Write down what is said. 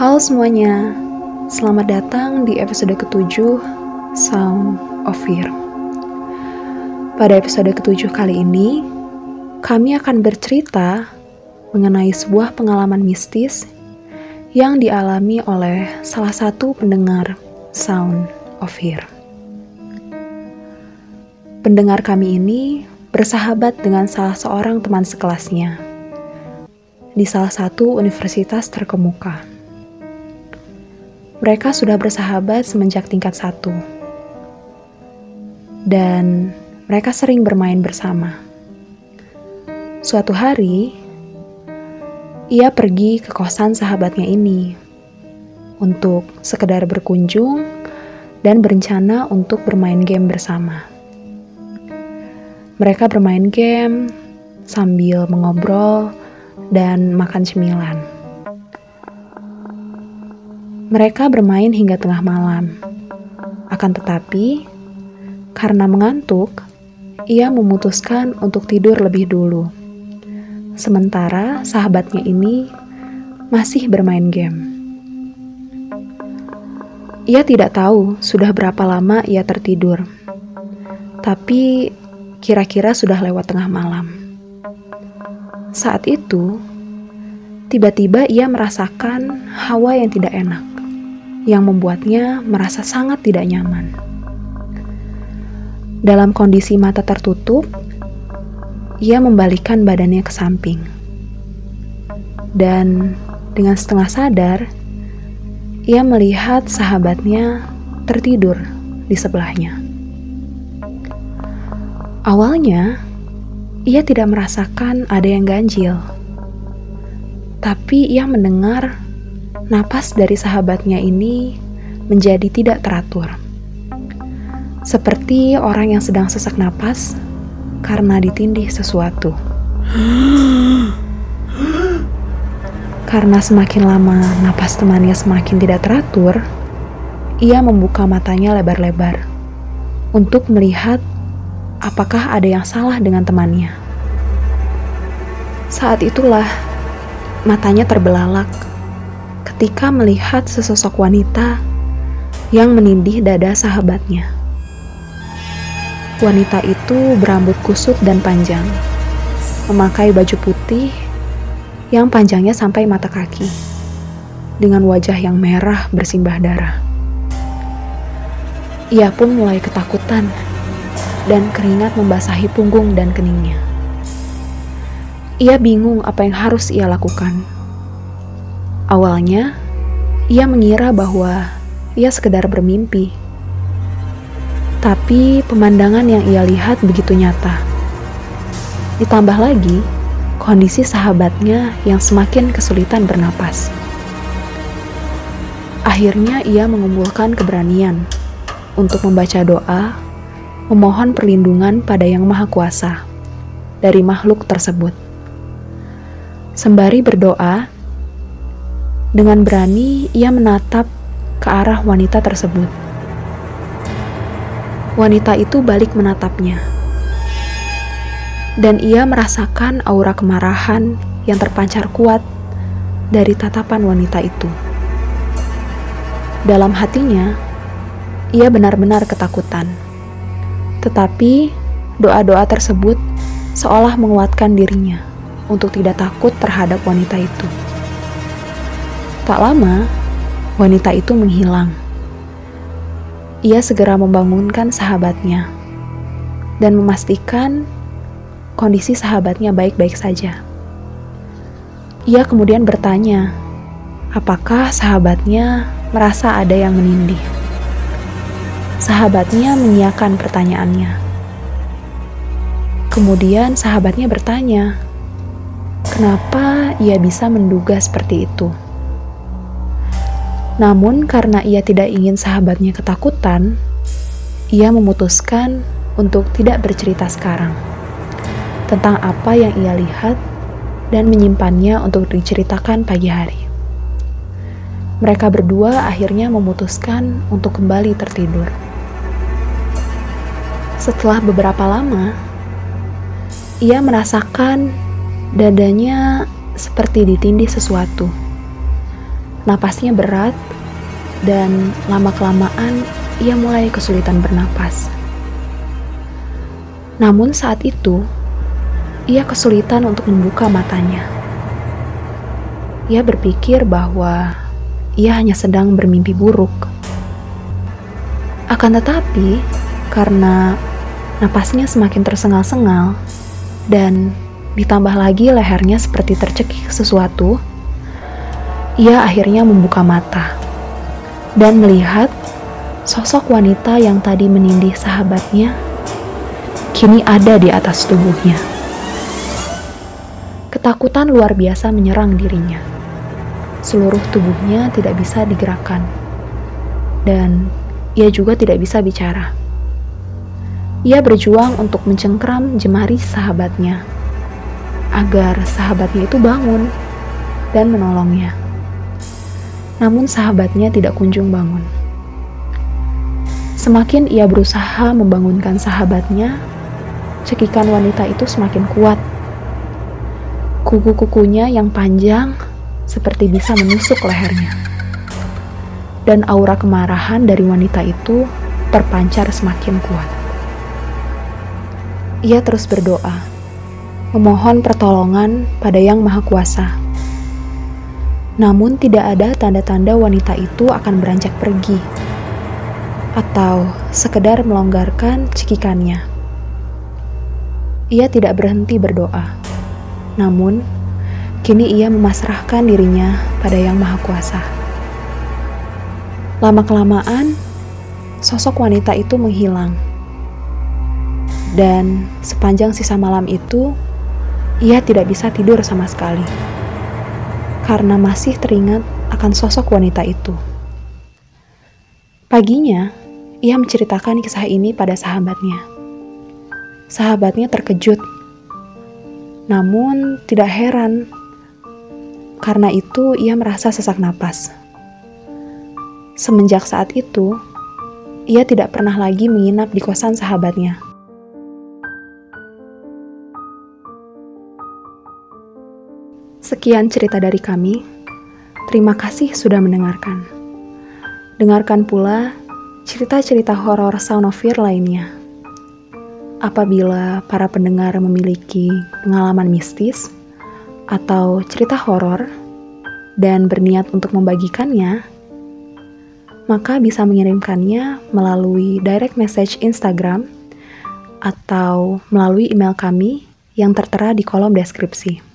Halo semuanya, selamat datang di episode ketujuh Sound of Fear. Pada episode ketujuh kali ini, kami akan bercerita mengenai sebuah pengalaman mistis yang dialami oleh salah satu pendengar Sound of Fear. Pendengar kami ini bersahabat dengan salah seorang teman sekelasnya di salah satu universitas terkemuka. Mereka sudah bersahabat semenjak tingkat satu. Dan mereka sering bermain bersama. Suatu hari, ia pergi ke kosan sahabatnya ini untuk sekedar berkunjung dan berencana untuk bermain game bersama. Mereka bermain game sambil mengobrol dan makan cemilan. Mereka bermain hingga tengah malam. Akan tetapi, karena mengantuk, ia memutuskan untuk tidur lebih dulu. Sementara sahabatnya ini masih bermain game. Ia tidak tahu sudah berapa lama ia tertidur, tapi kira-kira sudah lewat tengah malam. Saat itu, tiba-tiba ia merasakan hawa yang tidak enak yang membuatnya merasa sangat tidak nyaman. Dalam kondisi mata tertutup, ia membalikkan badannya ke samping. Dan dengan setengah sadar, ia melihat sahabatnya tertidur di sebelahnya. Awalnya, ia tidak merasakan ada yang ganjil, tapi ia mendengar napas dari sahabatnya ini menjadi tidak teratur. Seperti orang yang sedang sesak napas karena ditindih sesuatu. Karena semakin lama napas temannya semakin tidak teratur, ia membuka matanya lebar-lebar untuk melihat apakah ada yang salah dengan temannya. Saat itulah matanya terbelalak ketika melihat sesosok wanita yang menindih dada sahabatnya. Wanita itu berambut kusut dan panjang, memakai baju putih yang panjangnya sampai mata kaki, dengan wajah yang merah bersimbah darah. Ia pun mulai ketakutan dan keringat membasahi punggung dan keningnya. Ia bingung apa yang harus ia lakukan Awalnya, ia mengira bahwa ia sekedar bermimpi. Tapi pemandangan yang ia lihat begitu nyata. Ditambah lagi, kondisi sahabatnya yang semakin kesulitan bernapas. Akhirnya ia mengumpulkan keberanian untuk membaca doa, memohon perlindungan pada Yang Maha Kuasa dari makhluk tersebut. Sembari berdoa, dengan berani, ia menatap ke arah wanita tersebut. Wanita itu balik menatapnya, dan ia merasakan aura kemarahan yang terpancar kuat dari tatapan wanita itu. Dalam hatinya, ia benar-benar ketakutan, tetapi doa-doa tersebut seolah menguatkan dirinya untuk tidak takut terhadap wanita itu. Tak lama, wanita itu menghilang. Ia segera membangunkan sahabatnya dan memastikan kondisi sahabatnya baik-baik saja. Ia kemudian bertanya, apakah sahabatnya merasa ada yang menindih. Sahabatnya menyiakan pertanyaannya. Kemudian sahabatnya bertanya, kenapa ia bisa menduga seperti itu. Namun, karena ia tidak ingin sahabatnya ketakutan, ia memutuskan untuk tidak bercerita sekarang tentang apa yang ia lihat dan menyimpannya untuk diceritakan pagi hari. Mereka berdua akhirnya memutuskan untuk kembali tertidur. Setelah beberapa lama, ia merasakan dadanya seperti ditindih sesuatu napasnya berat, dan lama-kelamaan ia mulai kesulitan bernapas. Namun saat itu, ia kesulitan untuk membuka matanya. Ia berpikir bahwa ia hanya sedang bermimpi buruk. Akan tetapi, karena napasnya semakin tersengal-sengal dan ditambah lagi lehernya seperti tercekik sesuatu, ia akhirnya membuka mata dan melihat sosok wanita yang tadi menindih sahabatnya kini ada di atas tubuhnya. Ketakutan luar biasa menyerang dirinya. Seluruh tubuhnya tidak bisa digerakkan, dan ia juga tidak bisa bicara. Ia berjuang untuk mencengkram jemari sahabatnya agar sahabatnya itu bangun dan menolongnya. Namun, sahabatnya tidak kunjung bangun. Semakin ia berusaha membangunkan sahabatnya, cekikan wanita itu semakin kuat. Kuku-kukunya yang panjang seperti bisa menusuk lehernya. Dan aura kemarahan dari wanita itu terpancar semakin kuat. Ia terus berdoa, memohon pertolongan pada Yang Maha Kuasa. Namun tidak ada tanda-tanda wanita itu akan beranjak pergi atau sekedar melonggarkan cekikannya. Ia tidak berhenti berdoa, namun kini ia memasrahkan dirinya pada Yang Maha Kuasa. Lama-kelamaan, sosok wanita itu menghilang, dan sepanjang sisa malam itu, ia tidak bisa tidur sama sekali karena masih teringat akan sosok wanita itu. Paginya, ia menceritakan kisah ini pada sahabatnya. Sahabatnya terkejut, namun tidak heran. Karena itu, ia merasa sesak napas. Semenjak saat itu, ia tidak pernah lagi menginap di kosan sahabatnya. Sekian cerita dari kami. Terima kasih sudah mendengarkan. Dengarkan pula cerita-cerita horor Sound of Fear lainnya. Apabila para pendengar memiliki pengalaman mistis atau cerita horor dan berniat untuk membagikannya, maka bisa mengirimkannya melalui direct message Instagram atau melalui email kami yang tertera di kolom deskripsi.